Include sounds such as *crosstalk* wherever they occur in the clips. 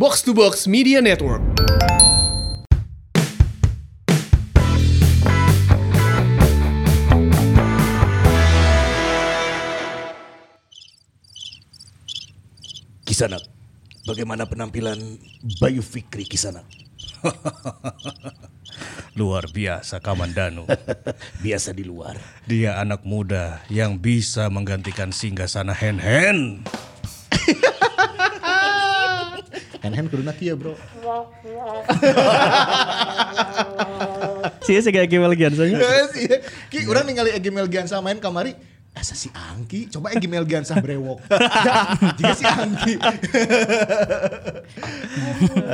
Box to Box Media Network. Kisanak, bagaimana penampilan Bayu Fikri Kisanak? *laughs* Luar biasa Kamandanu. *laughs* Biasa di luar. Dia anak muda yang bisa menggantikan singgasana Hen Hen. Hen-hen kuduna kieu, Bro. *laughs* Sih sih kayak gimana lagi soalnya. Iya, Ki, urang ningali Egi Melgiansa main kamari. Asa si Angki, coba Egi Melgiansa brewok. *laughs* Jika si Angki. *laughs*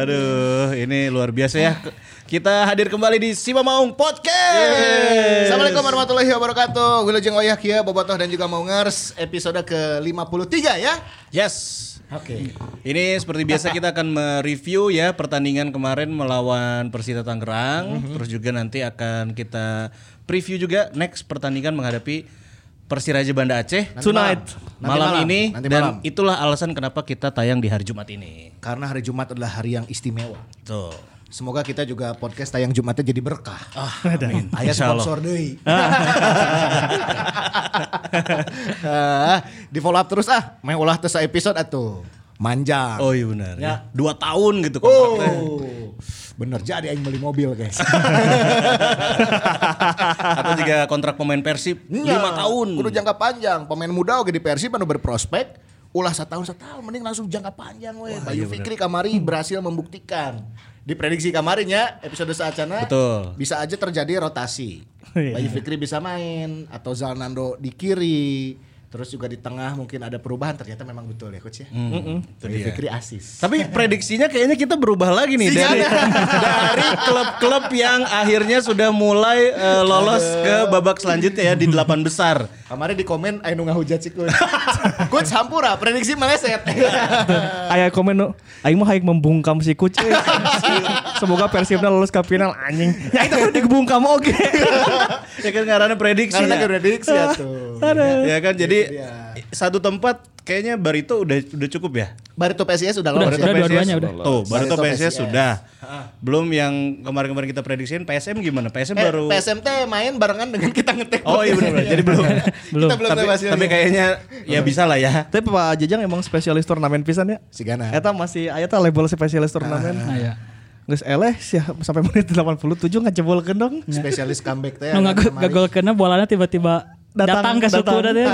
Aduh, ini luar biasa ya. Kita hadir kembali di Sima Maung Podcast. Assalamualaikum warahmatullahi wabarakatuh. Wilujeng Oyah Kia, Bobotoh dan juga Maungers episode ke-53 ya. Yes. Oke. Ini seperti biasa kita akan mereview ya pertandingan kemarin melawan Persita Tangerang. Terus juga nanti akan kita preview juga next pertandingan menghadapi Persiraja Banda Aceh. Tonight. Nanti malam, malam, ini nanti dan malam. itulah alasan kenapa kita tayang di hari Jumat ini. Karena hari Jumat adalah hari yang istimewa. Tuh. Semoga kita juga podcast tayang Jumatnya jadi berkah. Ah, amin. Ayah sponsor deui. *laughs* Ah, di follow up terus ah. Main ulah terus episode atuh. Manjang. Oh iya benar. Ya. Ya. Dua tahun gitu kontraknya. Oh. Bener jadi aing beli mobil guys. *laughs* Atau juga kontrak pemain Persib lima tahun. Kudu jangka panjang. Pemain muda oke di Persib anu berprospek. Ulah setahun setahun mending langsung jangka panjang we. Bayu iya Fikri kamari berhasil membuktikan. Diprediksi kamarinya episode saacana Betul. bisa aja terjadi rotasi. Iya. Bayu Fikri bisa main atau Zalnando di kiri. Terus juga di tengah mungkin ada perubahan ternyata memang betul ya coach ya. Hmm, itu Bayu. Fikri asis. Tapi prediksinya kayaknya kita berubah lagi nih dari dari klub-klub yang akhirnya sudah mulai eh, lolos ke babak selanjutnya ya di delapan besar. Kemarin di komen ayo nu ngahujat si coach. *laughs* coach hampura prediksi meleset. Ayah komen no, aing mah hayang membungkam si Kuc. *laughs* Semoga Persibna lolos ke final anjing. Ya itu kan dibungkam oke. *laughs* ya kan karena prediksi Karena ya. prediksi ya tuh. Ya kan jadi dia. satu tempat kayaknya Barito udah udah cukup ya. Barito PSIS udah Udah, lolos udah ya? dua-duanya udah. Tuh, Barito Barito PSS PSS. sudah. Belum yang kemarin-kemarin kita prediksiin PSM gimana? PSM Eh, baru PSMT main barengan dengan kita ngetek. Oh iya benar Jadi belum. *laughs* Belum. Kita belum tapi, tapi kayaknya ya bisa lah ya. Tapi Pak Jajang emang spesialis turnamen pisan ya. si Gana. Eta masih aya teh label spesialis turnamen. Nah, ya. Geus eleh sih sampai menit 87 ngajebolkeun dong. *laughs* spesialis comeback teh. Nu kemarin. gagol kena bolanya tiba-tiba datang, ke suku dan ya.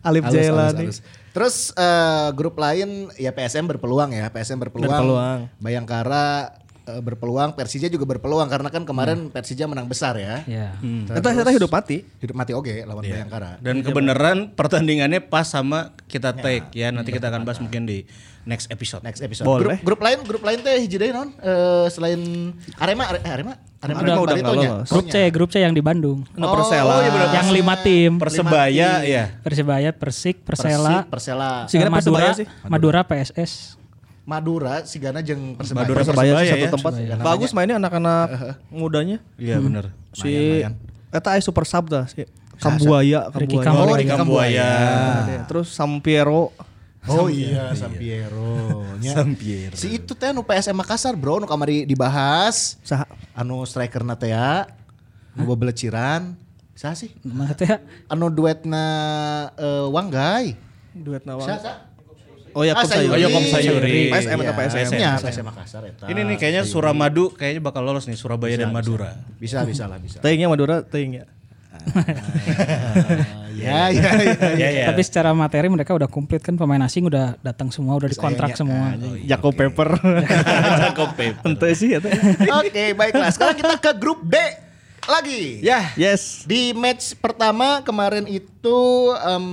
Alif Halus, halus, Jailani. halus. Terus eh, grup lain ya PSM berpeluang ya, PSM berpeluang. Berpeluang. Bayangkara eh, berpeluang, Persija juga berpeluang karena kan kemarin Hmm. Persija menang besar ya. Ya. Eta eta hidup mati. Hidup mati oke lawan Bayangkara. Dan kebenaran pertandingannya pas sama kita take ya. Nanti kita akan bahas mungkin di next episode. Next episode. Boleh. Grup, grup lain, grup lain teh hiji deui non? Eh, selain Arema, Are- eh, Arema, Arema, Arema udah Barito nggak nya. lolos. Grup C, grup C yang di Bandung. Nu Persela. Oh, iya benar. Yang lima tim. Persebaya ya. Persibaya, Persik, Persela, Persik, Persela, Si- Sigana Madura, Persebaya sih. Madura PSS. Madura, Sigana jeung Persebaya. Madura Persebaya Persebaya satu ya. tempat. Persebaya. Bagus mainnya anak-anak mudanya. Iya benar. Si eta aya super sub dah si Kambuaya, Ricky Kambuaya. Kambuaya. Oh, Ricky Kambuaya. Ada. Terus Sampiero. Oh iya, Sampiero. Sampiero. Si itu teh nu PSM Makassar, Bro, nu kamari dibahas. Saha? Anu striker na teh ya. Nu babeleciran. Saha sih? Mana teh? Anu duetna eh, Wanggai. Duet nawang. Saha? Oh ya, Ah, Sayuri. Oh, Yakob Sayuri. PSM atau Iya, PSM? Nya, PSM Makassar eta. Ini nih kayaknya Suramadu kayaknya bakal lolos nih Surabaya dan Madura. Bisa, bisa lah, bisa. Teingnya Madura, teing ya. Ya, ya, ya. Ya ya. Tapi secara materi mereka udah komplit kan pemain asing udah datang semua, udah dikontrak semua. Jakob Pepper. *laughs* Jakob Pep. Ente sih eta. Oke, baiklah. Sekarang kita ke grup B lagi. Ya. Yes. Di match pertama kemarin itu em,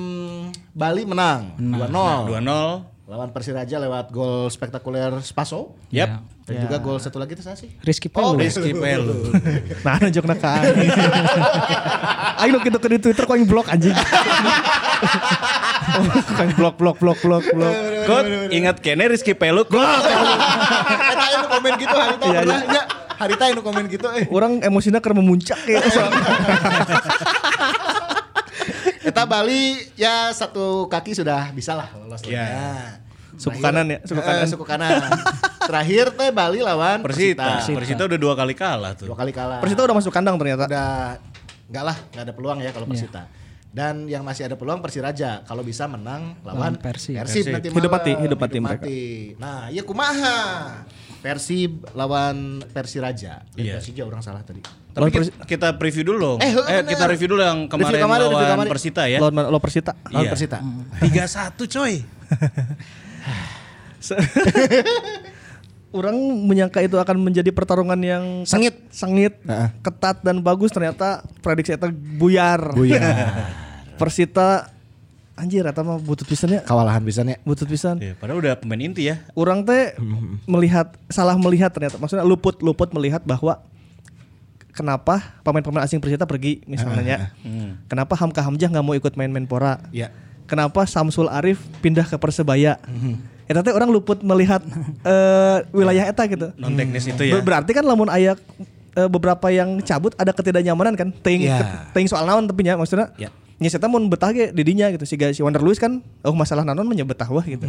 Bali menang 2-0 2-0. lawan Persiraja lewat gol spektakuler Spaso. Yap. Dan juga gol satu lagi itu saya sih. Rizky Oh, Pelu. Rizky Pelu. *laughs* Nah, nunjukna ka aing. *laughs* Aing nu kitu di Twitter kok aing blok anjing. *laughs* Kok aing blok blok blok blok blok. Kok ingat kene Rizky Pelu Eta anu komen gitu Harita Iya, pernah nya. Harita anu komen gitu eh. Orang emosinya karena memuncak ya. *laughs* Eta Bali ya satu kaki sudah bisa lah lolos Ya. ya. Suku Terakhir- kanan ya, suku Eh, kanan. suku kanan. Terakhir teh Bali lawan Persita. Persita. Persita udah dua kali kalah tuh. Dua kali kalah. Persita udah masuk kandang ternyata. Udah enggak lah, enggak ada peluang ya Iya. kalau Persita. Dan yang masih ada peluang Persiraja kalau bisa menang lawan Persib. Persib, nanti Hidup mati, hidup mati mereka. mati. Nah, ya kumaha. Persib lawan Persiraja. Dan Iya. Persija orang salah tadi. Tapi Lawan kita, kita preview dulu. Eh, Eh, bener. kita review dulu yang kemarin, Review kemarin, review lawan kemarin. Persita ya. Lawan lo Persita. Lawan Iya. Persita. 3-1 coy. *laughs* Orang menyangka itu akan menjadi pertarungan yang Sengit. sengit, Heeh. ketat dan bagus ternyata prediksi itu buyar. Buyar. *laughs* Persita anjir eta mah butut pisannya, Kewalahan pisannya. butut pisan. Iya, padahal udah pemain inti ya. Orang teh *laughs* melihat salah melihat ternyata maksudnya luput luput melihat bahwa kenapa pemain-pemain asing Persita pergi misalnya. *laughs* Hmm. Kenapa Hamka Hamzah nggak mau ikut main Menpora? Ya. Kenapa Samsul Arif pindah ke Persebaya? Eta teh orang luput melihat *laughs* eh, wilayah eta gitu. Non teknis itu ya. Ber- Berarti kan lamun aya eh, beberapa yang cabut ada ketidaknyamanan kan. Teuing Iya. teuing soal naon tapi nya maksudnya. Ya. Nya eta mun betah ge di dinya gitu. Siga si Wander Luis kan oh masalah nanon mah nya betah wah gitu.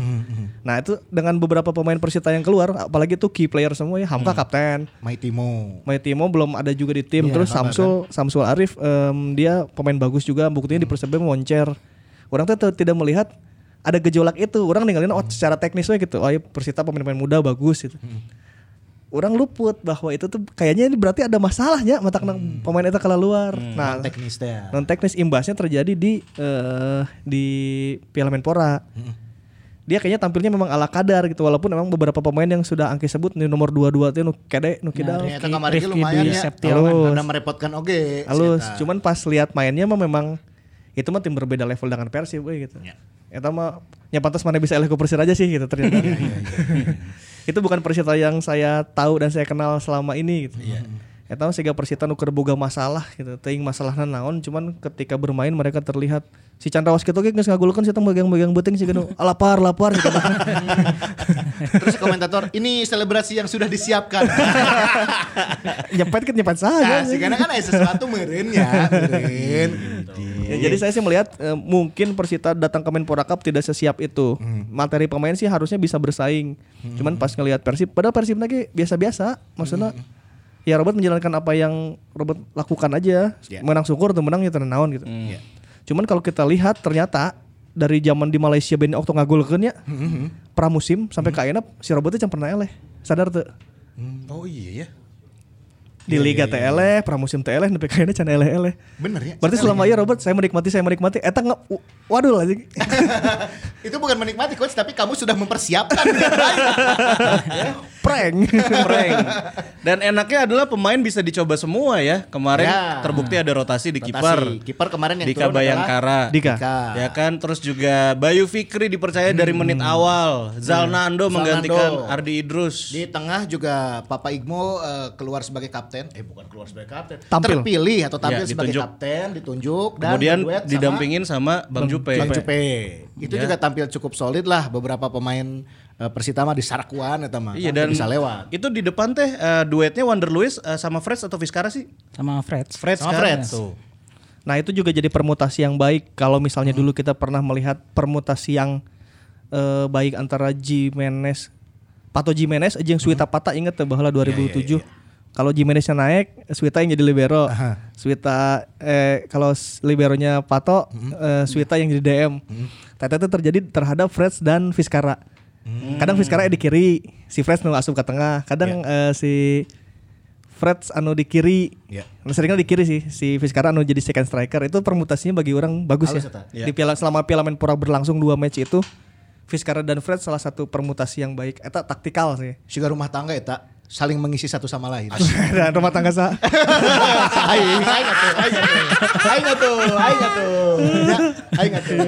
Nah, itu dengan beberapa pemain Persita yang keluar apalagi itu key player semua ya. Hamka kapten. Mai Timo. Mai Timo belum ada juga di tim. Iya, Terus Samsul Samsul Arif em, dia pemain bagus juga. Buktinya di Persebaya moncer. Orang tuh tidak melihat ada gejolak itu. Orang ninggalin oh secara teknis we gitu. Oh iya Persita pemain-pemain muda bagus gitu. Orang luput bahwa itu tuh kayaknya ini berarti ada masalahnya mata pemain itu kalau luar. Nah, teknis teh. non teknis imbasnya terjadi di eh, di Piala Menpora. Dia kayaknya tampilnya memang ala kadar gitu walaupun memang beberapa pemain yang sudah angki sebut nih nomor 22 tuh nu kede nu kidal. Ternyata kemarin lumayan ya. Halus. Merepotkan oge. Halus, si eta. cuman pas lihat mainnya mah memang itu mah tim berbeda level dengan Persib gitu. Ya. Eta mah ya pantas mana bisa eleh ke Persiraja sih gitu ternyata. *laughs* itu bukan Persita yang saya tahu dan saya kenal selama ini gitu. Eta siga Persita nu keur boga masalah gitu. Teuing masalahna naon cuman ketika bermain mereka terlihat si Chandra Waskito ge geus ngagulkeun si megang-megang beuting sih gitu. lapar lapar gitu. *laughs* Terus komentator, ini selebrasi yang sudah disiapkan. *laughs* nyepet kan nyepet saja. nah, sih karena kan ada sesuatu meren ya, meren. Ya, jadi saya sih melihat eh, mungkin Persita datang ke Menpora Cup tidak sesiap itu. Materi pemain sih harusnya bisa bersaing. Cuman pas ngelihat Persib, padahal Persib lagi biasa-biasa. Maksudnya ya Robert menjalankan apa yang Robert lakukan aja. Ya. Menang syukur atau menang ya tenang gitu. Cuman kalau kita lihat ternyata dari zaman di Malaysia Ben waktu ngagulkeun ya pramusim sampai ke ayeuna si Robert teh pernah eleh. Sadar tuh? Oh iya ya. Di Liga teh eleh, pramusim teh eleh, nepi ka ayeuna can eleh-eleh. Bener ya. Berarti selama iya Robert saya menikmati saya menikmati eta nge waduh lagi. *laughs* Itu bukan menikmati coach, tapi kamu sudah mempersiapkan. *laughs* *laughs* prank. *laughs* Prank. Dan enaknya adalah pemain bisa dicoba semua ya. Kemarin Ya. terbukti ada rotasi di kiper. Kiper kemarin yang Dika turun Bayangkara. Dika. Dika. Ya kan terus juga Bayu Fikri dipercaya dari menit awal. Zalnando menggantikan Zalnando. Ardi Idrus. Di tengah juga Papa Igmo eh, keluar sebagai kapten. Eh bukan keluar sebagai kapten. Tampil. Terpilih atau tampil Ya, sebagai ditunjuk. kapten, ditunjuk dan Kemudian berduet sama didampingin sama Bang Jupe. Bang Jupe. Itu Ya. juga tampil cukup solid lah beberapa pemain eh, Persita mah di Sarakuan eta mah. Iya Kan dan bisa lewat. itu di depan teh eh, duetnya Wander Luis eh, sama Freds atau Vizcara sih? sama Fred. Freds Sama kan? Freds. Tuh. Nah itu juga jadi permutasi yang baik kalau misalnya dulu kita pernah melihat permutasi yang eh, baik antara Jimenez, Pato Jimenez aja yang Suita Pata inget tuh bahwa 2007 kalau Jimeneznya naik, Suita yang jadi libero, Suita eh kalau s- liberonya Pato, eh, Suita yang jadi DM. Tata itu terjadi terhadap Freds dan Vizcara. Kadang Vizcara di kiri, si Freds nu asup ke tengah. Kadang eh, si Freds anu di kiri. Iya. Anu Seringnya di kiri sih si Vizcara anu jadi second striker itu permutasinya bagi orang bagus Halus ya. Iya. Di piala selama Piala Menpora berlangsung dua match itu Vizcara dan Fred salah satu permutasi yang baik. Eta taktikal sih. Siga rumah tangga eta saling mengisi satu sama lain. dan rumah tangga sa. Aing, aing atuh, aing atuh. Aing atuh, aing atuh. Ya, aing atuh.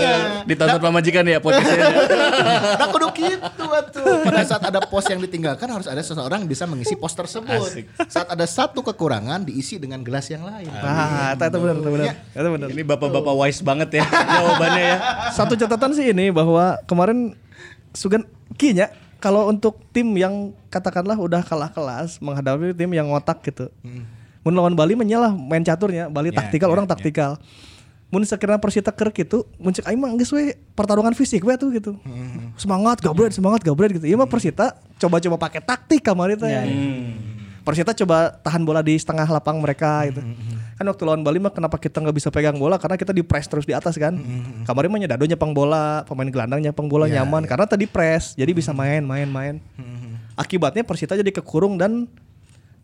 Ya. Ditonton pamajikan ya podcastnya. Nah kudu gitu atuh. Pada saat ada pos yang ditinggalkan harus ada seseorang yang bisa mengisi pos tersebut. Saat ada satu kekurangan diisi dengan gelas yang lain. Ah, eta benar, eta benar. Eta benar. Ini bapak-bapak wise banget ya jawabannya ya. Satu catatan sih ini bahwa kemarin Sugan kinya kalau untuk tim yang katakanlah udah kalah kelas menghadapi tim yang ngotak gitu. Mun lawan Bali menyalah main caturnya, Bali Ya, taktikal ya, orang ya. taktikal. mun sekiranya Persita keur kitu mun cek aing mah geus we pertarungan fisik we tuh gitu. Semangat gabret, semangat gabret gitu. Ieu mah Persita coba-coba pakai taktik kamari teh. Persita coba tahan bola di setengah lapang mereka gitu. Kan waktu lawan Bali mah kenapa kita nggak bisa pegang bola karena kita di press terus di atas kan. Kemarin mah Dado nyepang bola, pemain gelandang nyepang bola nyaman karena tadi press jadi bisa main main main. Akibatnya Persita jadi kekurung dan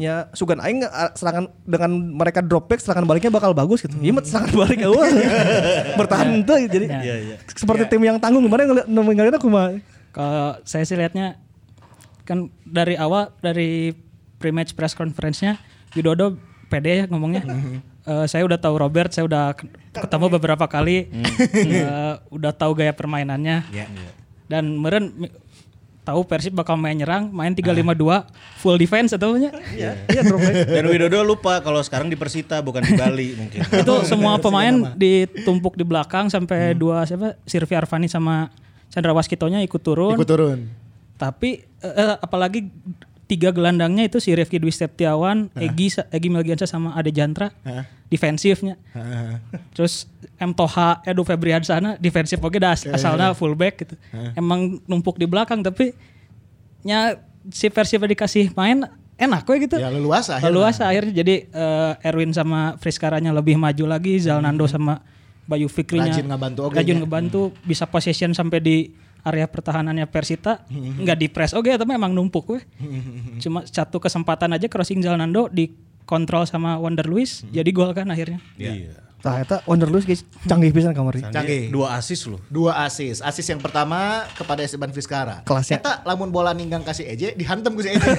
ya Sugan aing uh, serangan dengan mereka drop back serangan baliknya bakal bagus gitu. Iya mah serangan balik wah. *laughs* Bertahan tuh jadi Iya, iya. seperti tim yang tanggung kemarin ngeliat ngeliat aku mah. Kalau saya sih lihatnya kan dari awal dari pre-match press conference-nya Widodo pede ya ngomongnya. Eh, saya udah tahu Robert, saya udah ke- ketemu beberapa kali, Eh, udah tahu gaya permainannya. Dan meren tahu Persib bakal main nyerang, main 3-5-2, full defense atau nya. Iya back. Dan Widodo lupa kalau sekarang di Persita bukan di Bali mungkin. *laughs* itu semua pemain ditumpuk di belakang sampai dua siapa Sirvi Arvani sama Chandra Waskitonya ikut turun. Ikut turun. Tapi eh, apalagi tiga gelandangnya itu si Rifki Dwi Setiawan, Egi Sa- Egi Melgiansa sama Ade Jantra defensifnya. Terus M Toha, Edu Febrian sana defensif oke dah as- asalnya fullback gitu. Emang numpuk di belakang tapi nya si Persib dikasih main enak kok gitu. Ya leluasa akhirnya. Leluasa akhirnya jadi eh, Erwin sama Friskaranya lebih maju lagi, Zalnando sama Bayu Fikrinya Rajin ngebantu oge rajin nya. ngebantu bisa possession sampai di area pertahanannya Persita nggak di press oke tapi emang numpuk weh. Cuma satu kesempatan aja crossing Zalnando dikontrol sama Wonder Luis jadi gol kan akhirnya. Iya. Tah eta Wonder Luis guys canggih pisan kamari. Canggih. Dua asis loh. Dua asis. Asis yang pertama kepada Esteban Vizcara. Kelasnya. Eta lamun bola ninggang kasih Eje dihantem ku si Eje. *laughs*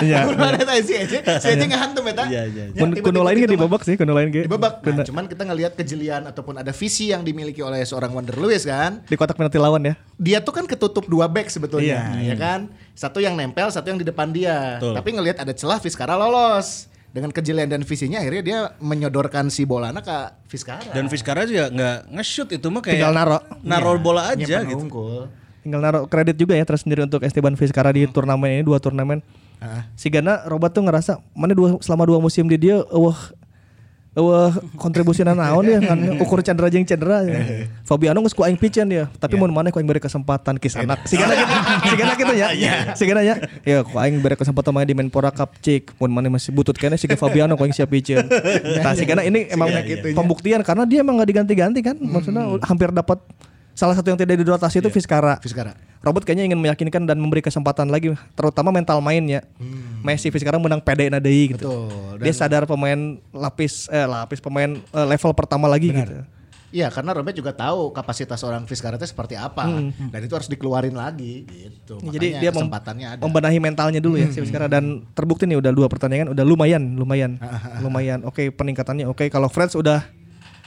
Iya. Lamun bola eta si Eje, si Eje ngahantem eta. Iya, iya, iya. Ya, kuno lain ge dibabak sih, kuno lain ge. Dibabak. Nah, cuman kita ngelihat kejelian ataupun ada visi yang dimiliki oleh seorang Wonder Lewis kan. di kotak penalti lawan ya. Dia tuh kan ketutup dua back sebetulnya, Iya. ya kan? Satu yang nempel, satu yang di depan dia. Tapi ngelihat ada celah Vizcara lolos. Dengan kejelian dan visinya akhirnya dia menyodorkan si bolana ke Vizcara. Dan Vizcara juga nggak nge-shoot itu mah kayak Tinggal naro. naro bola aja gitu. unggul. Tinggal naruh kredit juga ya tersendiri untuk Esteban Vizcara di turnamen ini dua turnamen. Si Gana Robert tuh ngerasa mana dua selama dua musim di dia wah wah kontribusi naon ya kan ukur cendera jeung cendera ya. *laughs* Fabiano geus ku aing piceun ya, tapi mun maneh ku aing beri kesempatan kis anak. Si Gana gitu, si Gana gitu ya. *laughs* Si Gana ya. Ya ku aing beri kesempatan main di Menpora Cup cik, mun maneh masih butut kene si Fabiano ku aing siap piceun. Nah, *laughs* si Gana ini emang pembuktian karena dia emang gak diganti-ganti kan. Maksudnya hampir dapat salah satu yang tidak dirotasi itu Vizcara. Vizcara. Robert kayaknya ingin meyakinkan dan memberi kesempatan lagi terutama mental mainnya. Messi sekarang menang pede na deui gitu. Betul, Dia sadar pemain lapis eh lapis pemain eh, level pertama lagi gitu. Iya karena Robert juga tahu kapasitas orang Vizcara itu seperti apa dan itu harus dikeluarin lagi gitu. Hmm. Jadi Makanya dia mem- kesempatannya ada. membenahi mentalnya dulu ya si Vizcara dan terbukti nih udah dua pertandingan udah lumayan, lumayan. *laughs* lumayan. Oke, peningkatannya oke. Kalau Freds udah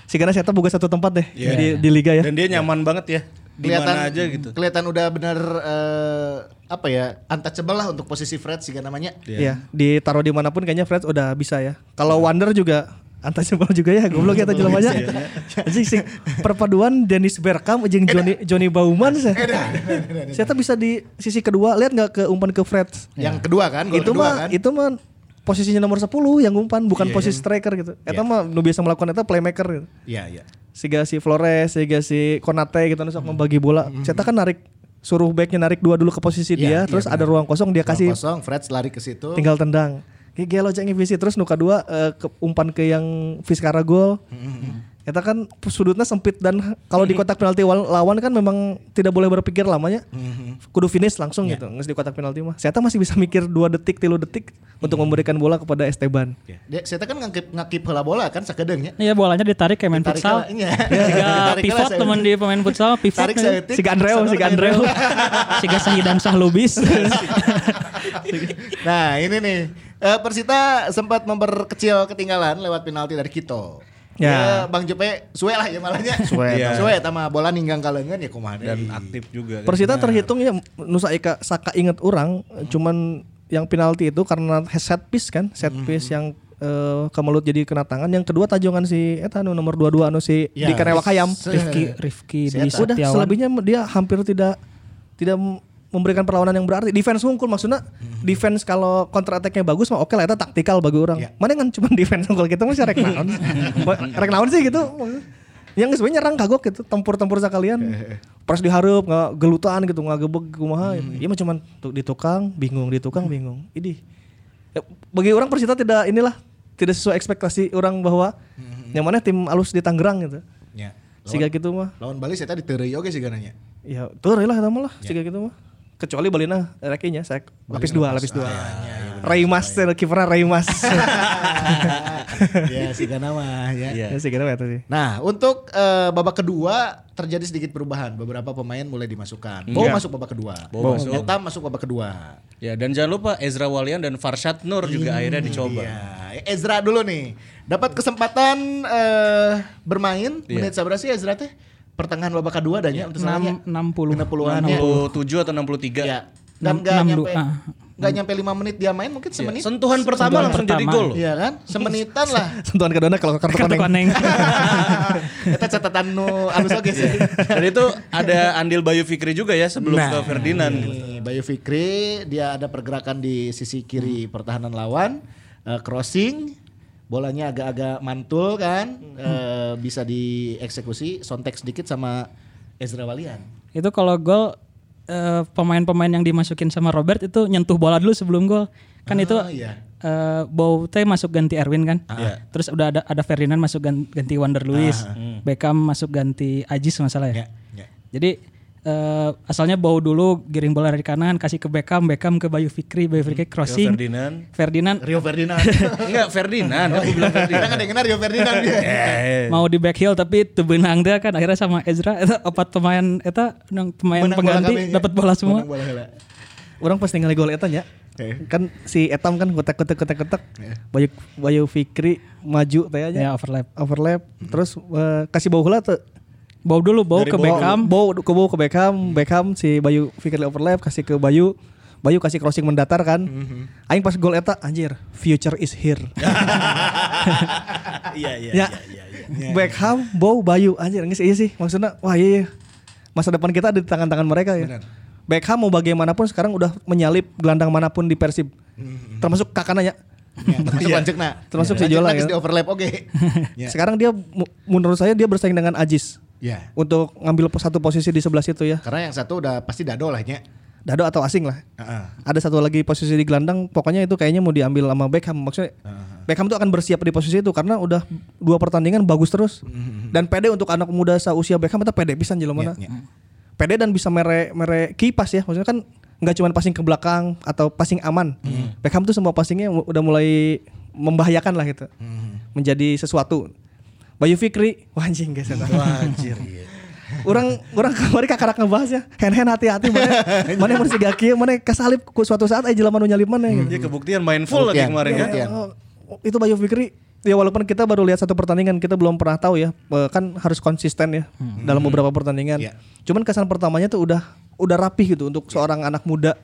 si Gana saya buka satu tempat deh di, di liga ya. Dan dia nyaman banget ya. Di mana aja gitu. Kelihatan udah benar eh, apa ya untouchable lah untuk posisi Fred sih namanya. Iya, ditaruh di mana pun kayaknya Freds udah bisa ya. Kalau Wander juga untouchable juga ya, goblok ya tadi jelamanya. Jadi sing perpaduan Dennis Bergkamp jeung Johnny Johnny Bauman saya. Saya tuh bisa di sisi kedua lihat nggak ke umpan ke Freds. Yang kedua kan, gol itu mah kan. itu mah posisinya nomor 10 yang umpan bukan posisi striker gitu. Eta mah nu biasa melakukan eta playmaker gitu. Iya, iya. Siga si Flores, siga si Konate gitu nu sok membagi bola. Saya kan narik suruh backnya narik dua dulu ke posisi Iya, dia, iya, terus ada benar. ruang kosong dia Kasih kasih kosong, Fred lari ke situ. tinggal tendang. Kayak gelo ceng visi terus nuka dua eh, ke umpan ke yang Vizcara gol. Eta kan sudutnya sempit dan kalau di kotak penalti lawan kan memang tidak boleh berpikir lamanya. Kudu finish langsung gitu. Nges di kotak penalti mah. Saya masih bisa mikir dua detik, tilu detik untuk memberikan bola kepada Esteban. Dia saya kan ngakip ngakip heula bola kan sakedeungnya. Iya bolanya ditarik kayak main Ditarik futsal. iya. Siga Ditarik pivot teman di pemain futsal pivot. Tarik. Siga Andreo, siga main Andreo. bola. *laughs* Siga Sahidan Sahlubis. Nah, ini nih. Eh, Persita sempat memperkecil ketinggalan lewat penalti dari Kito. Ya. Ya, Bang Jope suwe lah ya malahnya. *laughs* Suwe, Iya. Suwe tama bola ninggang kalengan ya kumaha Dan aktif juga. kan. Persita terhitung ya Nusa Ika Saka inget orang cuman yang penalti itu karena set piece kan, set piece yang eh, kemelut jadi kena tangan. Yang kedua tajongan si eta anu nomor 22 anu si Ya, di se- Rifki Rifki Si di. Udah selebihnya dia hampir tidak tidak memberikan perlawanan yang berarti. Defense unggul maksudnya defense kalau counter attack-nya bagus mah oke lah itu taktikal bagi orang. Iya. Mana kan cuma *laughs* defense unggul kita mah sih rek naon. *laughs* rek naon sih gitu. Yang sebenarnya nyerang kagok gitu, tempur-tempur sekalian. Pas diharap nggak gelutan gitu, nggak gebek kumaha. Iya mah cuman tuh di tukang bingung, di tukang bingung. Ini Ya, bagi orang Persita tidak inilah tidak sesuai ekspektasi orang bahwa yang mana tim alus di Tangerang gitu. Ya. Siga gitu mah. Lawan Bali saya tadi teri oke sih gananya. Ya, tuh lah eta mah lah siga gitu mah. Kecuali Balina rekinya saya lapis dua, lapis dua. Raymas kipernya Raymas. *laughs* ya sih gana mah ya. Iya. Ya sih gitu ya sih. Nah, untuk eh, babak kedua terjadi sedikit perubahan. Beberapa pemain mulai dimasukkan. Bow masuk babak kedua. Bow masuk. Masuk babak kedua. Ya dan jangan lupa Ezra Walian dan Farshad Nur juga akhirnya dicoba. Iya, Ezra dulu nih. Dapat kesempatan eh, bermain menit seberapa sih Ezra teh? Pertengahan babak kedua adanya untuk salahnya. 60 60-an ya. 67 atau 63. Ya. Dan Enam- nggak enam nyampe ah. nggak nyampe 5 menit dia main mungkin semenit. Sentuhan pertama Sentuhan langsung jadi pertama. gol. Iya kan? Semenitan lah. *laughs* Sentuhan kedua kalau kartu Kartu koneng. Kita *laughs* catatan nu alus oke sih. Dan itu ada andil Bayu Fikri juga ya sebelum Nah, ke Ferdinand. Nih, Bayu Fikri dia ada pergerakan di sisi kiri pertahanan lawan, eh, crossing, bolanya agak-agak mantul kan, eh, bisa dieksekusi, sontek sedikit sama Ezra Walian. itu kalau gol eh, pemain-pemain yang dimasukin sama Robert itu nyentuh bola dulu sebelum gol. Kan itu Ah, iya. eh Bow teh masuk ganti Erwin kan. Iya. Terus udah ada ada Ferdinand masuk gan- ganti Wander Luis. Beckham masuk ganti Ajis masalah Ya, ya. ya. Jadi eh, asalnya Bow dulu giring bola dari kanan kasih ke Beckham, Beckham ke Bayu Fikri, Bayu Fikri crossing. Ferdinand. Ferdinand Rio Ferdinand. *laughs* Enggak Ferdinand, aku bilang Kita Ferdinand. kan dengar Rio Ferdinand dia. Eh. mau di back heel tapi teu beunang dia kan akhirnya sama Ezra eta opat pemain eta nang pemain Menang pengganti nya. dapat bola semua. Bola heula. Orang pas ningali gol eta nya. Eh. Kan si Etam kan kotek kotek kotek kotek. Bayu Bayu Fikri maju teh aja. Ya overlap. Overlap terus eh, kasih bau heula tuh. Bau dulu bau Dari ke bawah. Beckham. Bau ke bau ke Beckham, Beckham si Bayu Fikri overlap kasih ke Bayu. Bayu kasih crossing mendatar kan. Aing pas gol eta anjir, future is here. *laughs* Iya iya ya. *laughs* Beckham, Bow, Bayu anjir geus iya sih maksudnya wah iya, iya. Masa depan kita ada di tangan-tangan mereka ya. Benar. Beckham mau bagaimanapun sekarang udah menyalip gelandang mana pun di Persib. Termasuk kakananya. Ya, termasuk Lanjekna. Termasuk si Lanjekna Jola ya. di overlap oke. Ya. *laughs* Sekarang dia menurut saya dia bersaing dengan Ajis Ya. untuk ngambil satu posisi di sebelah situ ya. Karena yang satu udah pasti dado lah nya. Dado atau asing lah. Heeh. Ada satu lagi posisi di gelandang, pokoknya itu kayaknya mau diambil sama Beckham. Maksudnya Beckham tuh akan bersiap di posisi itu karena udah dua pertandingan bagus terus. Dan pede untuk anak muda seusia Beckham itu pede pisan jelema mana. Iya, iya. Pede dan bisa mere mere kipas ya. Maksudnya kan nggak cuma passing ke belakang atau passing aman. Beckham tuh semua passingnya udah mulai membahayakan lah gitu. Menjadi sesuatu. Bayu Fikri, wah anjing guys. Wah, anjir. iya. orang orang kemarin kakak ngebahas ya hand hati-hati mana mana yang masih gaki mana kesalip ku suatu saat aja jelema nu nyalip mana gitu. Ya kebuktian mindful lagi Kebuktian, kemarin ya. Oh, itu Bayu Fikri ya walaupun kita baru lihat satu pertandingan kita belum pernah tahu ya eh, kan harus konsisten ya dalam beberapa pertandingan Iya. cuman kesan pertamanya tuh udah udah rapih gitu untuk seorang anak muda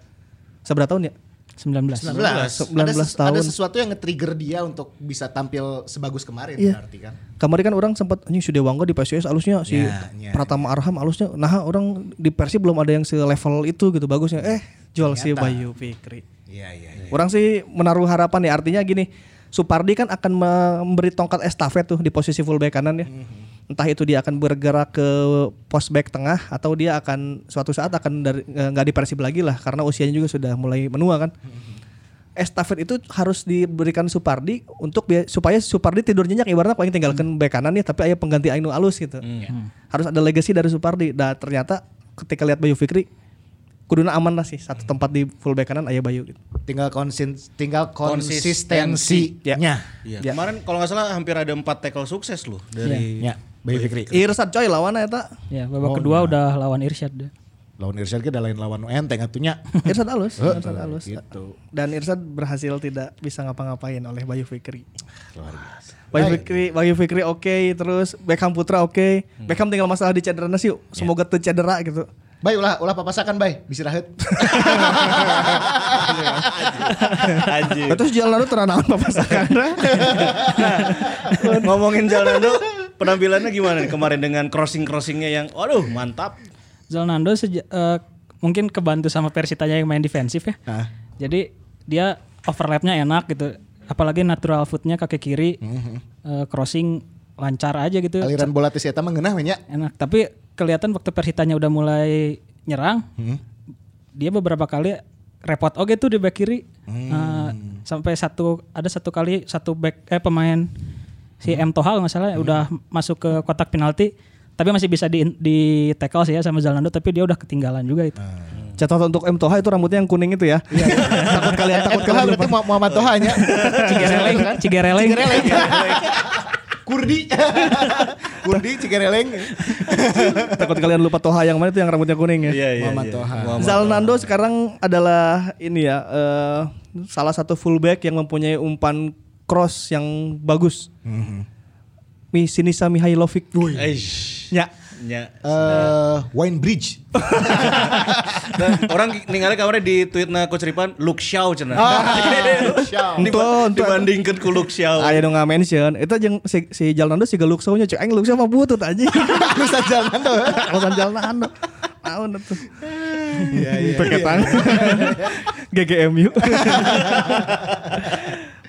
seberapa tahun ya 19. 19. 19 ada, tahun. ada sesuatu yang nge-trigger dia untuk bisa tampil sebagus kemarin Iya. berarti kan. kemarin kan orang sempat anjing sudah Wangga di PSIS alusnya si Ya, ya, Pratama Arham alusnya nah orang di Persib belum ada yang selevel itu gitu bagusnya eh jual si Ternyata. Bayu Fikri Iya iya iya. Orang sih menaruh harapan ya artinya gini, Supardi kan akan memberi tongkat estafet tuh di posisi fullback kanan ya. Entah itu dia akan bergerak ke post back tengah atau dia akan suatu saat akan dari eh, nggak di Persib lagi lah karena usianya juga sudah mulai menua kan. Estafet itu harus diberikan Supardi untuk supaya Supardi tidur nyenyak ibaratnya paling tinggalkan back kanan ya tapi ayah pengganti Ainu alus gitu. Harus ada legacy dari Supardi. Dan ternyata ketika lihat Bayu Fikri kuduna aman lah sih satu tempat di fullback kanan ayah Bayu gitu. Tinggal konsin tinggal Konsistensi. konsistensinya. Iya. Kemarin kalau nggak salah hampir ada empat tackle sukses loh dari Ya, Bayu Fikri. Irsad coy lawannya eta. Ya, babak Oh, kedua iya. udah lawan Irsyad deh. Lawan Irsyad kita lain lawan nu enteng atunya. *laughs* Irsad halus, Irsad halus. gitu. Dan Irsad berhasil tidak bisa ngapa-ngapain oleh Bayu Fikri. Luar biasa. Bayu. Fikri, Bayu Fikri oke, terus Beckham Putra oke. Beckham tinggal masalah di cedera sih, semoga tuh cedera gitu. Baik ulah ulah papasakan baik bisiraheut. *laughs* Anjir. Terus jalan lalu teranawan papasakan. *laughs* Ngomongin Jalnando, penampilannya gimana nih kemarin dengan crossing-crossingnya yang, waduh mantap. Zalnando seja- eh, mungkin kebantu sama Persitanya yang main defensif ya. Ah. Jadi dia overlapnya enak gitu. Apalagi natural footnya kaki kiri, eh, crossing lancar aja gitu. Aliran bola tis eta mah ngeunah we nya. Enak. Tapi kelihatan waktu Persitanya udah mulai nyerang, dia beberapa kali repot oke tuh di back kiri. Eh, sampai satu ada satu kali satu back eh pemain si M Toha kalau nggak salah udah masuk ke kotak penalti tapi masih bisa di, di tackle sih ya sama Zalando tapi dia udah ketinggalan juga itu. Catatan untuk M Toha itu rambutnya yang kuning itu ya. *laughs* takut kalian takut Toha kalian berarti Muhammad Toha nya. *laughs* Cigereleng, Cigereleng. *laughs* Kurdi. Kurdi Cigereleng. takut kalian lupa Toha yang mana itu yang rambutnya kuning ya. Iya, iya. Muhammad iya. Toha. Muhammad Zalnando sekarang adalah ini ya eh, salah satu fullback yang mempunyai umpan cross yang bagus. Mi Sinisa Mihailovic. Eish. Ya. Nya. Eh, Wine Bridge. Dan orang ningali kamarnya di tweetna Coach Ripan Luke Shaw cenah. *laughs* Shaw. Diba- Untuk- dibandingkan ku Luke Shaw. Aya dong mention itu jeung si, si Jalnando si Luxo-nya cek aing Luxo mah butut aja. *laughs* Nusa Jalnando. Alasan Jalnando. Naon atuh. Iya iya. Peketang. *laughs* GGMU.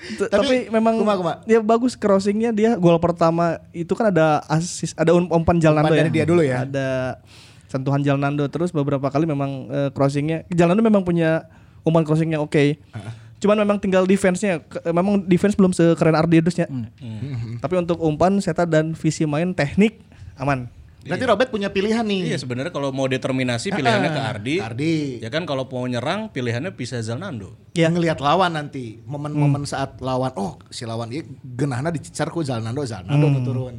T- Tapi, memang kumaha, kumaha? dia bagus crossingnya dia gol pertama itu kan ada asis ada um- umpan Jalnando Umpan dari dia dulu ya? Ada sentuhan Jalnando terus beberapa kali memang eh, crossingnya Jalnando memang punya umpan crossing yang oke. Cuman memang tinggal defense-nya Ke- memang defense belum sekeren Ardiedusnya. Tapi untuk umpan seta dan visi main teknik aman. Berarti Robert punya pilihan nih. Iya sebenarnya kalau mau determinasi pilihannya ke Ardi. Ke Ardi. Ya kan kalau mau nyerang pilihannya bisa Zalnando. Ya. Ngelihat lawan nanti momen-momen saat lawan oh si lawan ieu geunahna dicecar ku Zalnando Zalnando nu turun.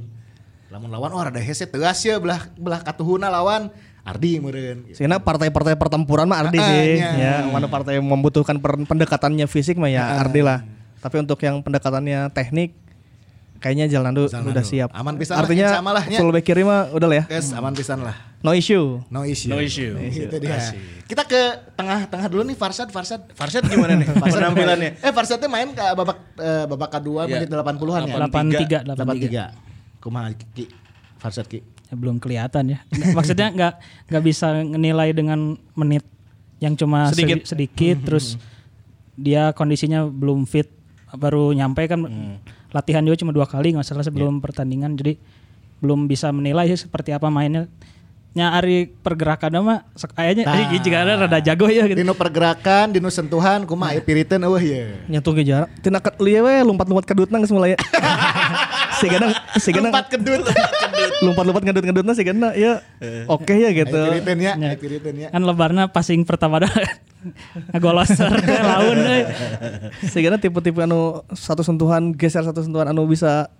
Lamun lawan oh rada hese tegas ya belah belah katuhuna lawan Ardi meureun. Sehingga partai-partai pertempuran mah Ardi Ah, sih. iya. Ya, mana partai yang membutuhkan pendekatannya fisik mah ya Ardi lah. Tapi untuk yang pendekatannya teknik kayaknya Zalnando. udah siap. Aman pisan lah, Artinya Allah lah, nya. full back kiri mah udah lah ya. Guys, aman pisan lah. No issue. No issue. No issue. Itu dia. Kita ke tengah-tengah dulu nih Farsad Farsad. Farshad gimana nih *laughs* penampilannya? Eh Farsadnya main ke babak eh, babak kedua Iya. menit 80-an ya. 83, 83. Kumaha Ki? Farsad Ki. Ya, belum kelihatan ya. *laughs* Maksudnya nggak nggak bisa menilai dengan menit yang cuma Sedikit. sedikit, sedikit terus dia kondisinya belum fit baru nyampe kan latihan juga cuma dua kali nggak salah sebelum pertandingan jadi belum bisa menilai sih seperti apa mainnya. Nya ari pergerakannya mah kayaknya Nah. jika ada rada jago ya gitu. Dino pergerakan, dino sentuhan, kumaha aya piriteun eueuh ye. Nyentuh ke jarak. Tina ket lieu we lompat-lompat kedutna geus mulai. *laughs* si gadang si gadang Lompat kedut. lompat-lompat ngedut-ngedutna si gadang ya oke ya gitu. Piriteun ya, Ya. piriteun ya. Kan lebarnya passing pertama dah ngagoloser ke laun euy. Sehingga tipe-tipe anu satu sentuhan geser satu sentuhan anu bisa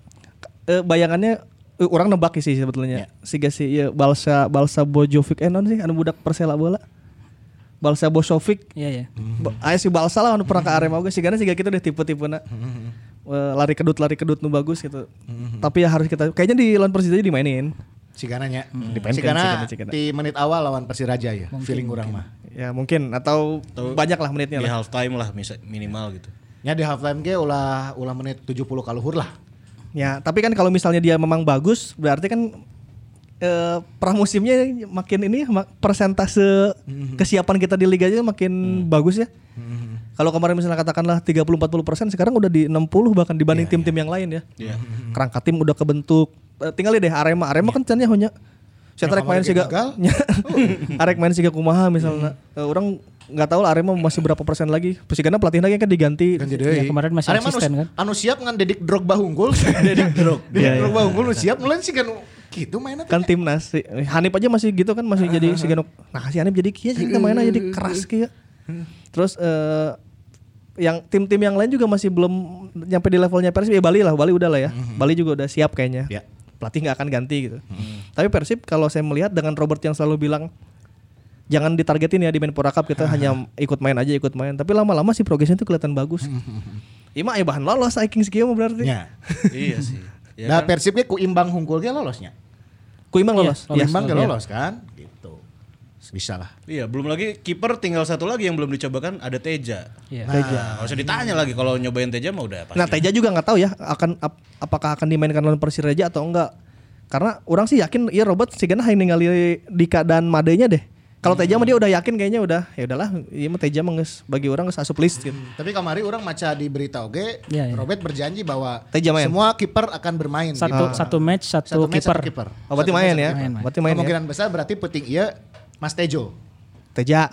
eh, bayangannya eh, orang nebak sih sebetulnya. Siga si ieu Balsa Balsa Bojovic eh non sih anu budak Persela bola. Balsa Bojovic Iya ya. Ba- Aya si Balsa lah anu pernah ke Arema oge sigana siga kitu deh tipe-tipena. Eh, lari kedut lari kedut nu bagus gitu. Tapi ya harus kita kayaknya di lawan Persija dimainin. Sigana nya. Dipainkan, sigana, sigana. di menit awal lawan Persiraja ya. Feeling orang mah. Ya mungkin atau banyak lah menitnya Di lah. half time lah minimal gitu. Ya di half time ge ulah ulah menit 70 kaluhur lah. Ya, tapi kan kalau misalnya dia memang bagus, berarti kan eh, pramusimnya makin ini mak- persentase kesiapan kita di liga aja makin bagus ya. Kalau kemarin misalnya katakanlah 30-40 sekarang udah di 60 bahkan dibanding tim-tim yang lain ya. Iya. Kerangka tim udah kebentuk. Eh, tinggal deh Arema, Arema kan cenanya hanya saya tarik main siga gagal. Arek main siga *laughs* kumaha misalnya. Eh, orang nggak tahu lah Arema masih berapa persen lagi. Pesigana pelatih lagi kan diganti. Ganti Ya, deui. kemarin masih Arema asisten anu, kan. Anu siap ngan Dedik Drogba unggul. *laughs* Dedik Drogba. Dedik Iya, iya. Drogba unggul nu siap mulai sih kan gitu mainnya kan timnas si Hanif aja masih gitu kan masih jadi *laughs* si Ganok nah si Hanif jadi kia sih mainnya jadi keras kia terus eh yang tim-tim yang lain juga masih belum nyampe di levelnya Persib ya Bali lah Bali udah lah ya Bali juga udah siap kayaknya Ya. pelatih nggak akan ganti gitu tapi Persib kalau saya melihat dengan Robert yang selalu bilang jangan ditargetin ya di Menpora Cup kita hanya *laughs* ikut main aja ikut main tapi lama-lama sih progresnya tuh kelihatan bagus Ima ya bahan lolos sekieu mah berarti Ya. *laughs* iya sih. Ya Nah, kan? Persib ge ku imbang hungkul ge lolosnya. ku imbang lolos Ku Iya. imbang ge Iya. lolos kan? Gitu. Bisa lah. Iya, belum lagi kiper tinggal satu lagi yang belum dicobakan ada Teja. Iya. Nah, nggak usah ditanya lagi kalau nyobain Teja mah udah pasti. Nah Teja juga nggak tahu ya akan ap- apakah akan dimainkan lawan Persiraja atau enggak. Karena orang sih yakin ya Robert sih hanya ningali di keadaan madenya deh. Kalau Teja mah dia udah yakin kayaknya udah ya udahlah iya mah Teja mah bagi orang geus asup list gitu. Tapi kamari orang maca di berita oge, Iya, iya. Robert berjanji bahwa Teja main. semua kiper akan bermain. Satu gitu. satu match satu, Satu match, kiper. satu kiper. Oh, berarti Satu main match, ya. satu kiper. Main, Berarti main ya. Kemungkinan besar berarti puting iya Mas Tejo. Teja.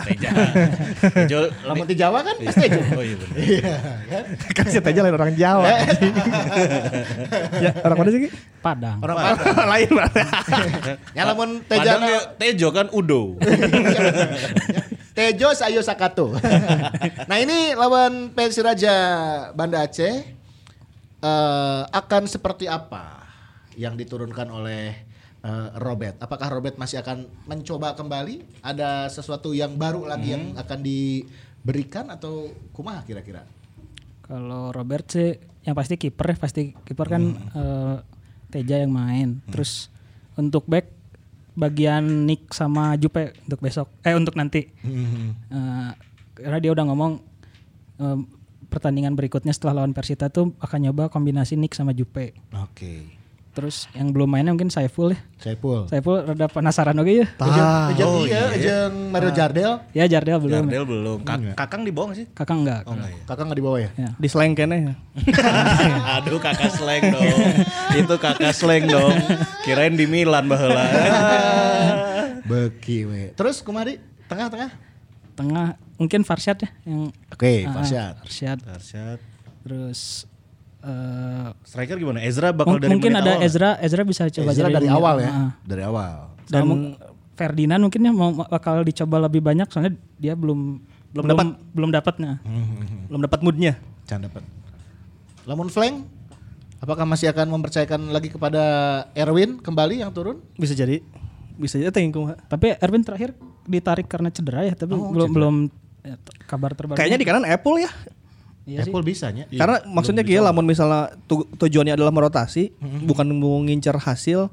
*laughs* Tejo Lamun di Jawa kan Mas Tejo. *laughs* Oh iya benar. Iya, kan? kan si Teja lain orang Jawa. ya, orang mana sih? Padang. Orang lain Pak. *laughs* Ya lamun Teja ya, Tejo kan Udo. Tejo Sayo Sakato. nah ini lawan Persiraja Banda Aceh eh, akan seperti apa yang diturunkan oleh eh, Robert? Apakah Robert masih akan mencoba kembali? Ada sesuatu yang baru lagi yang akan diberikan atau kumaha kira-kira? Kalau Robert sih yang pasti kiper ya pasti kiper kan eh, Teja yang main. Terus untuk back bagian Nick sama Jupe untuk besok eh untuk nanti. Eh, karena dia udah ngomong eh, pertandingan berikutnya setelah lawan Persita tuh akan nyoba kombinasi Nick sama Jupe. Oke. Terus yang belum mainnya mungkin Saiful ya. Saiful. Saiful rada penasaran oke ya. Ejeng, ejeng iya, ejeng Mario Jardel. Ya Jardel belum. Jardel belum. Kak- Kakang di bawah nggak sih? Kakak enggak. Kakak nggak dibawa ya? Ya. Di slang kene. *laughs* Aduh kakak slang dong. Itu kakak slang dong. Kirain di Milan baheula. *laughs* Beki we. Terus kemari tengah-tengah. Tengah mungkin Farshad ya yang Oke, Ah, Farshad. Farshad. Arsyad. Terus eh, Striker gimana? Ezra bakal mung- dari mungkin ada awal. Ezra Ezra bisa coba Ezra dari awal ya. Dari awal. Dan Ferdinand mungkin ya mau bakal dicoba lebih banyak soalnya dia belum belum dapat belum dapatnya. Belum dapat moodnya. Jangan dapat. Lamun flank apakah masih akan mempercayakan lagi kepada Erwin kembali yang turun? Bisa jadi. Bisa jadi tengku. Tapi Erwin terakhir ditarik karena cedera ya, tapi belum belum ya, kabar terbaru. Kayaknya di kanan Apple ya. Iya sih. Apple bisanya. Karena maksudnya kia lamun misalnya tu- tujuannya adalah merotasi, bukan mau ngincer hasil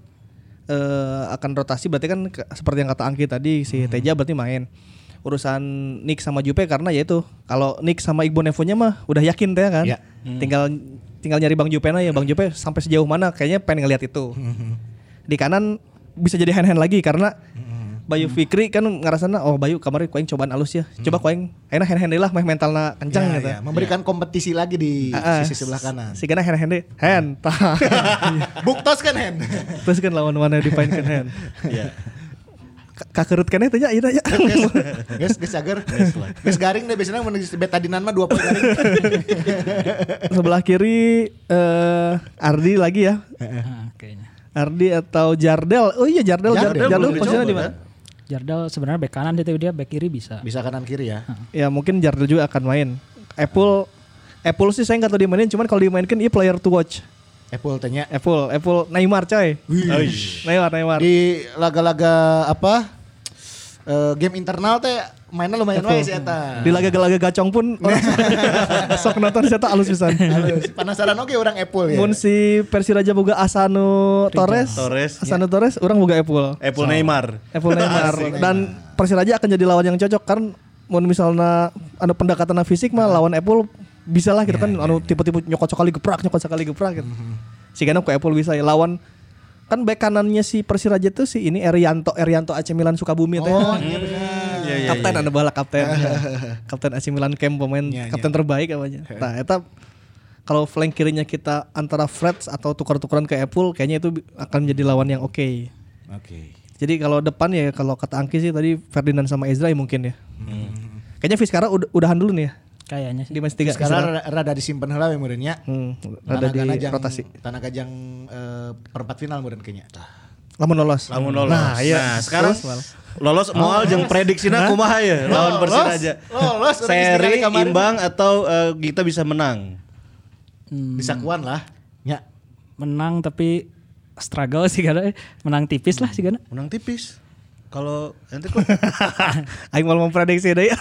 eh, akan rotasi berarti kan ke- seperti yang kata Angki tadi si Teja berarti main. Urusan Nick sama Jupe karena ya itu kalau Nick sama Igbo Nevonya mah udah yakin teh kan. Ya. Tinggal tinggal nyari Bang Jupe ya Bang Jupe sampai sejauh mana kayaknya pengen ngeliat itu. Di kanan bisa jadi hand hand lagi karena Bayu Fikri kan ngerasana oh Bayu kemarin kuing cobaan alus ya. Coba kuing enak hand hand lah meh mentalna kencang Ya, gitu. ya, memberikan kompetisi lagi di ah. sisi sebelah kanan. Si kana hand *laughs* hand *laughs* hand. Buktos kan Hen. Terus kan lawan mana dipainkan hand. Iya. Ka- Kakerut kene teh nya ieu teh nya. Guys, guys *laughs* cager. Guys garing deh biasanya mun betadinan mah dua poin garing. Sebelah kiri eh Ardi lagi ya. Ah, kayaknya. Ardi atau Jardel. Oh iya Jardel Jardel Jardel, Jardel belum posisinya dicoba, di mana? Jardel sebenarnya back kanan tapi dia back kiri bisa. Bisa kanan kiri ya. Ya mungkin Jardel juga akan main. Apple Apple sih saya nggak tahu dimainin cuman kalau dimainkan iya player to watch. Apple tanya Apple Apple Neymar coy. Neymar Neymar. di laga-laga apa? eh, game internal teh mainnya lumayan wae sih eta. Di laga-laga gacong pun *laughs* orang sok nonton saya alus pisan. Halus. Penasaran oke orang Apple ya. Mun si Persiraja boga Asano Torres. Torres. Asano Torres orang boga Apple. Apple Neymar. Apple Neymar dan Persiraja akan jadi lawan yang cocok kan mau misalnya anu pendekatan fisik mah lawan Apple bisa lah gitu kan anu tipe-tipe nyokot sekali geprak nyokot sekali geprak gitu. Si Gana ke Apple bisa ya lawan kan bek kanannya si Persiraja tuh si ini Erianto Erianto AC Milan Sukabumi teh. Oh iya benar. Kapten ada bala kapten. *laughs* kapten AC Milan Camp pemain Iya, kapten terbaik namanya. Nah, eta kalau flank kirinya kita antara Freds atau tukar-tukaran ke Apple kayaknya itu akan menjadi lawan yang oke. Oke. Jadi kalau depan ya kalau kata Angki sih tadi Ferdinand sama Ezra ya mungkin ya. Kayaknya Vizcara udah, udahan dulu nih ya Kayaknya sih. di match 3. Sekarang rada, rada disimpan heula we meureunnya. hmm, ada di jang- rotasi. Tanah Gajang eh, perempat final meureun kayaknya. Lamun lolos. Lamun lolos. Nah, iya. Nah, sekarang Terus. Lolos moal jeung prediksina kumaha ya lawan Persiraja. Lolos, Seri imbang atau eh, kita bisa menang? Hmm, Bisa kuan lah. Ya. menang tapi struggle sih karena menang tipis lah sih karena. Menang tipis. Kalau nanti kok *laughs* Aing mau memprediksi deh.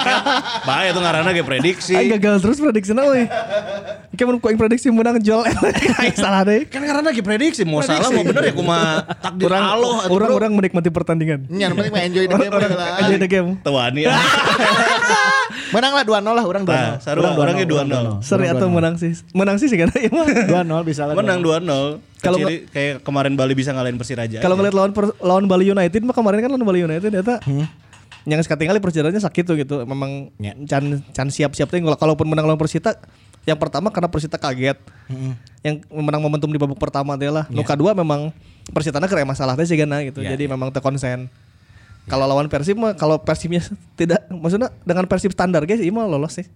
*laughs* bahaya tuh ngarana ge prediksi. Aing gagal terus prediksi na *laughs* euy. Kayak mun kuing prediksi menang jual Aing salah deh. Kan karena lagi prediksi mau salah mau bener ya kumaha takdir Orang Allah atuh, orang bro. orang menikmati pertandingan. Nya yang penting mah enjoy the game Orang lah. enjoy the game. Tuani. Menang lah 2-0 lah orang 2-0. Nah, sarua orangnya 2-0. Seri atau menang sih? Menang sih sih kan ya mah. 2-0 bisa lah. Menang 2-0. Kalau kayak kemarin Bali bisa ngalahin Persiraja. Kalau ngeliat lawan per- lawan Bali United mah kemarin kan lawan Bali United ternyata yang sekali perjalanannya sakit tuh gitu. Memang Ya. can can siap-siap tuh kalaupun menang lawan Persita yang pertama karena Persita kaget. Yang menang momentum di babak pertama dia lah. Nu kedua memang Persitana kira masalah teh sih gana gitu. Ya, Jadi memang terkonsen. Kalau lawan Persib mah kalau Persibnya tidak maksudnya dengan Persib standar guys ini mah lolos sih.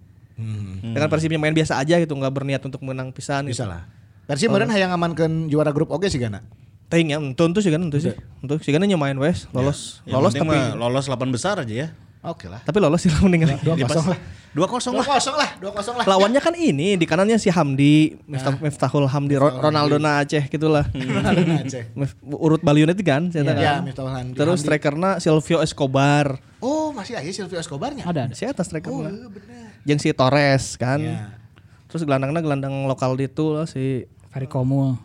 Dengan Persibnya main biasa aja gitu nggak berniat untuk menang pisan Bisa gitu. lah. Persib meureun hayang ngamankeun juara grup oge sih gana. Teuing ya, tentu sih kan, tentu sih. Tentu sih kan nyamain wes, lolos. Yang Lolos tapi lolos 8 besar aja ya. Oke lah. tapi lolos sih lawan ningali. Dua kosong lah. 2 kosong Dua lah. kosong lah. Dua kosong lah. Lawannya kan ini di kanannya si Hamdi, Miftah, Miftahul Hamdi, Ro- Ronaldo na Aceh gitulah. Aceh. *laughs* Mif- Urut Bali United kan, saya Ya, kan. Miftahul Hamdi. Terus Hamdi. strikerna Silvio Escobar. Oh, masih aja Silvio Escobarnya. Ada ada. Si atas Oh, strikerna. iya bener. Jeung si Torres kan. Ya. Terus gelandangnya gelandang lokal di itu lah si Ferry Komu,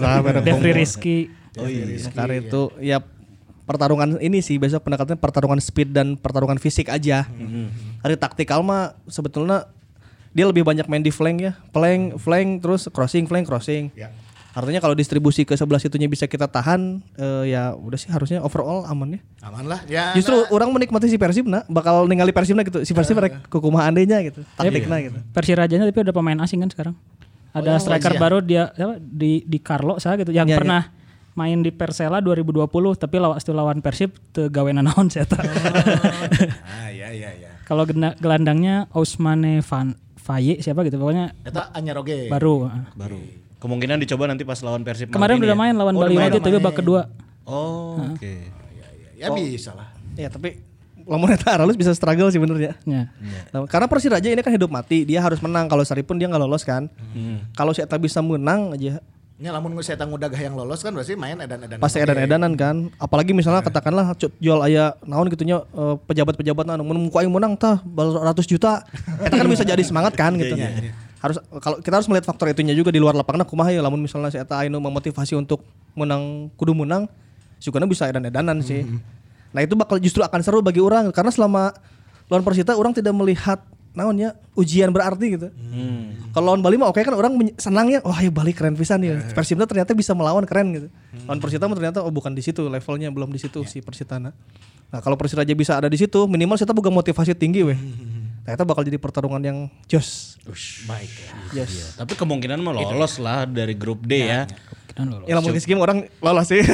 Nah, Ferro Devri Rizky. Oh iya. Karena itu ya pertarungan ini sih besok pendekatannya pertarungan speed dan pertarungan fisik aja. Hari taktikal mah sebetulnya dia lebih banyak main di flank ya, flank, flank terus crossing, flank, crossing. Ya. Artinya kalau distribusi ke sebelah situnya bisa kita tahan, eh, ya udah sih harusnya overall aman ya. Aman lah. Ya. Justru orang menikmati si Persib nah, bakal ningali Persib nah gitu. Si Persib rek kukumaha andainya gitu. Taktiknya gitu. Persirajanya tapi udah pemain asing kan sekarang. Ada Oh, striker iya. baru dia apa, di di Carlo saya gitu yang Iya, pernah main di Persela 2020 tapi lawan lawan Persib teu gaweana naon saya tahu. *laughs* Ah, ya ya ya. Kalau gena- gelandangnya Ousmane Van Faye siapa gitu pokoknya Eta anyar oge. baru. Baru. Kemungkinan dicoba nanti pas lawan Persib Kemarin udah ini main ya? lawan Oh, Bali. United tapi babak kedua. Oh, oke. Ya bisa lah. Ya tapi lamun eta Aralus bisa struggle sih bener ya. Ya. Nah, Karena Persiraja ini kan hidup mati, dia harus menang. Kalau Sari pun dia nggak lolos kan. Kalau si Eta bisa menang aja, Nya lamun geus eta ngudag yang lolos kan berarti main edan-edan. pasti edan-edanan kan. Apalagi misalnya katakanlah cu- jual aya naon gitunya eh, pejabat-pejabat anu mun muka aing menang tah 100 juta. *laughs* Eta kan bisa jadi semangat kan gitu. Harus kalau kita harus melihat faktor itunya juga di luar lapangan kumaha ya lamun misalnya si Eta anu memotivasi untuk menang kudu menang, sukana bisa edan-edanan sih. Nah, itu bakal justru akan seru bagi orang karena selama lawan Persita orang tidak melihat naonnya ujian berarti gitu. Kalau lawan Bali mah oke kan orang senangnya wah ya Bali keren pisan ya. Persibna ternyata bisa melawan keren gitu. Lawan Persita mah ternyata oh bukan di situ levelnya belum di situ si Persitana. Nah, kalau Persiraja bisa ada di situ minimal kita boga motivasi tinggi weh. Nah, itu bakal jadi pertarungan yang jos. Baik. Yes. Tapi kemungkinan mah lolos lah dari grup D ya. Kita lolos. Ya lamun geus game orang lolos sih.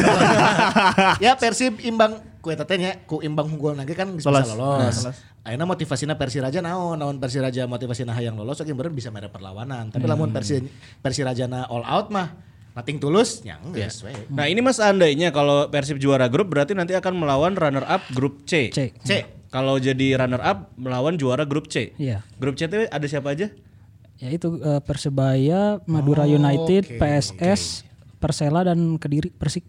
*laughs* ya *laughs* Persib imbang ku eta nya ku imbang unggul lagi kan bisa Lolos. lolos. Lolos. Ayeuna motivasina Persiraja naon naon Persiraja motivasina hayang lolos oke bener bisa mere perlawanan. Tapi lamun Persi Persirajana all out mah nothing tulus geus we. Nah ini mas seandainya kalau Persib juara grup berarti nanti akan melawan runner up grup C. C. C. Kalau jadi runner up melawan juara grup C. Iya. Grup C itu ada siapa aja? Ya itu eh, Persebaya, Madura Oh, United, oke, PSS, Persela dan Kediri, Persik.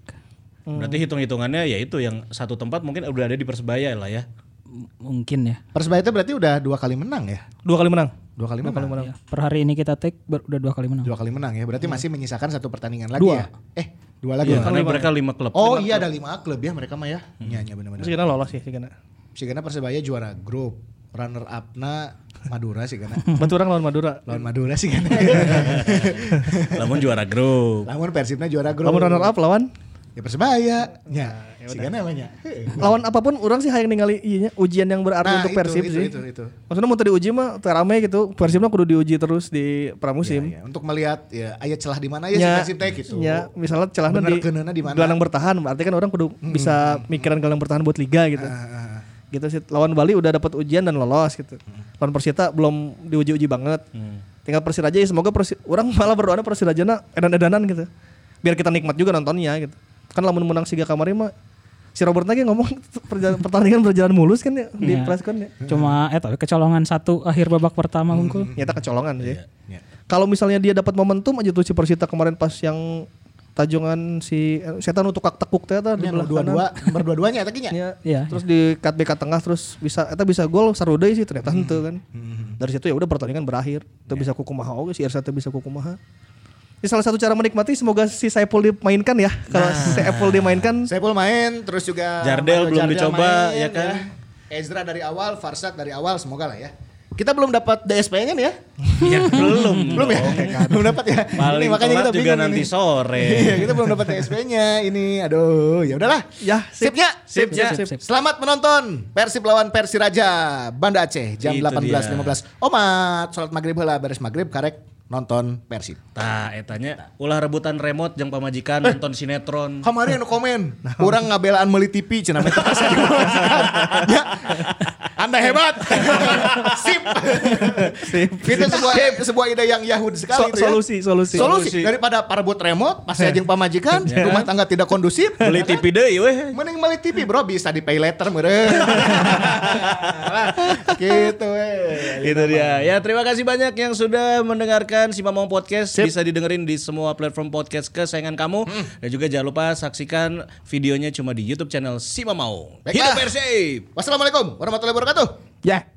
Berarti hitung-hitungannya ya itu yang satu tempat mungkin udah ada di Persebaya lah ya. M- mungkin ya. Persebaya itu berarti udah dua kali menang ya? Dua kali menang. Dua kali menang. Ya, Per hari ini kita take ber- udah dua kali menang. Dua kali menang ya. Berarti masih menyisakan satu pertandingan lagi Dua. ya? Eh, dua lagi. Iya, ya? karena mereka lima klub. Oh iya ada lima klub ya mereka mah ya. Iya iya benar-benar. Terus kita lolos sih sih kena. Sigana Persebaya juara grup. Runner up-na Madura sih karena *laughs* Bantu orang lawan Madura. lawan Madura sih *laughs* kan. Namun juara grup. Lamun Persibna juara grup. Lamun runner up lawan Ya Persebaya. Ya, sih kan namanya. lawan apa pun orang sih hayang ningali iya nya, ujian yang berarti Nah, untuk itu, Persib itu, sih. itu, itu. Maksudnya mau tadi uji mah teu rame gitu. Persibnya kudu diuji terus di pramusim. Ya, ya. Untuk melihat ya aya celah di mana ya, Ya, si Persib teh gitu. Ya, misalnya celahnya di gelandang bertahan, berarti kan orang kudu bisa mikiran gelandang bertahan buat liga gitu. Ah, ah. Gitu sih. Lawan Bali udah dapat ujian dan lolos gitu. Lawan Persita belum diuji-uji banget. Tinggal Persiraja ya semoga Persi orang *laughs* malah berdoa Persirajana edan-edanan gitu. Biar kita nikmat juga nontonnya gitu. Kan lamun menang siga kemarin mah si Robert lagi ngomong *laughs* perjalanan, pertandingan berjalan mulus kan ya di Iya. press con ya. Cuma eh tapi kecolongan satu akhir babak pertama unggul. Nyata kecolongan sih. Ya. Kalau misalnya dia dapat momentum aja tuh si Persita kemarin pas yang Tajongan si eh, setan untuk kak tekuk teh eta di Nya belah dua dua nomor dua duanya eta nya. Ya, Iya, terus di cut back ke tengah terus bisa eta bisa gol saru deui sih ternyata henteu kan. Dari situ ya udah pertandingan berakhir. Teu bisa kukumaha oge si Irsa teu bisa kukumaha. Ini salah satu cara menikmati semoga si Saipul dimainkan ya. Kalau si Saipul dimainkan Saiful main terus juga Jardel belum dicoba, main, ya kan? Ezra dari awal, Farsad dari awal semoga lah ya. Kita belum dapat DSP-nya nih ya. Ya *laughs* belum. Belum ya? *laughs* belum dapat ya. Paling Ini makanya kita juga bingung nanti ini. sore. *laughs* Iya, kita belum dapat DSP-nya ini. Aduh, ya udahlah. Ya, sip. Sipnya. Sip, ya. sip, sip. Selamat menonton Persib lawan Persiraja Banda Aceh jam Itu 18.15. Omat, sholat maghrib lah beres maghrib karek nonton Persib. Tah, etanya ulah rebutan remote jeung pamajikan nonton sinetron. Kemarin anu komen, orang ngabelaan meuli TV cenah ya. Anda hebat. *laughs* Sip. Sip. Itu sebuah sebuah ide yang Yahud sekali So- itu ya. solusi, solusi. Solusi daripada parebut remote pas jeung pamajikan, *laughs* rumah tangga tidak kondusif. Beli TV deui weh. Mending beli TV bro bisa di pay later meureun. *laughs* gitu weh. Itu dia. Ya, terima kasih banyak yang sudah mendengarkan Si Mamong Podcast. Bisa didengerin di semua platform podcast kesayangan kamu. Dan juga jangan lupa saksikan videonya cuma di YouTube channel Si Mamong. Baiklah. Hidup Persib. Wassalamualaikum warahmatullahi wabarakatuh. Ya.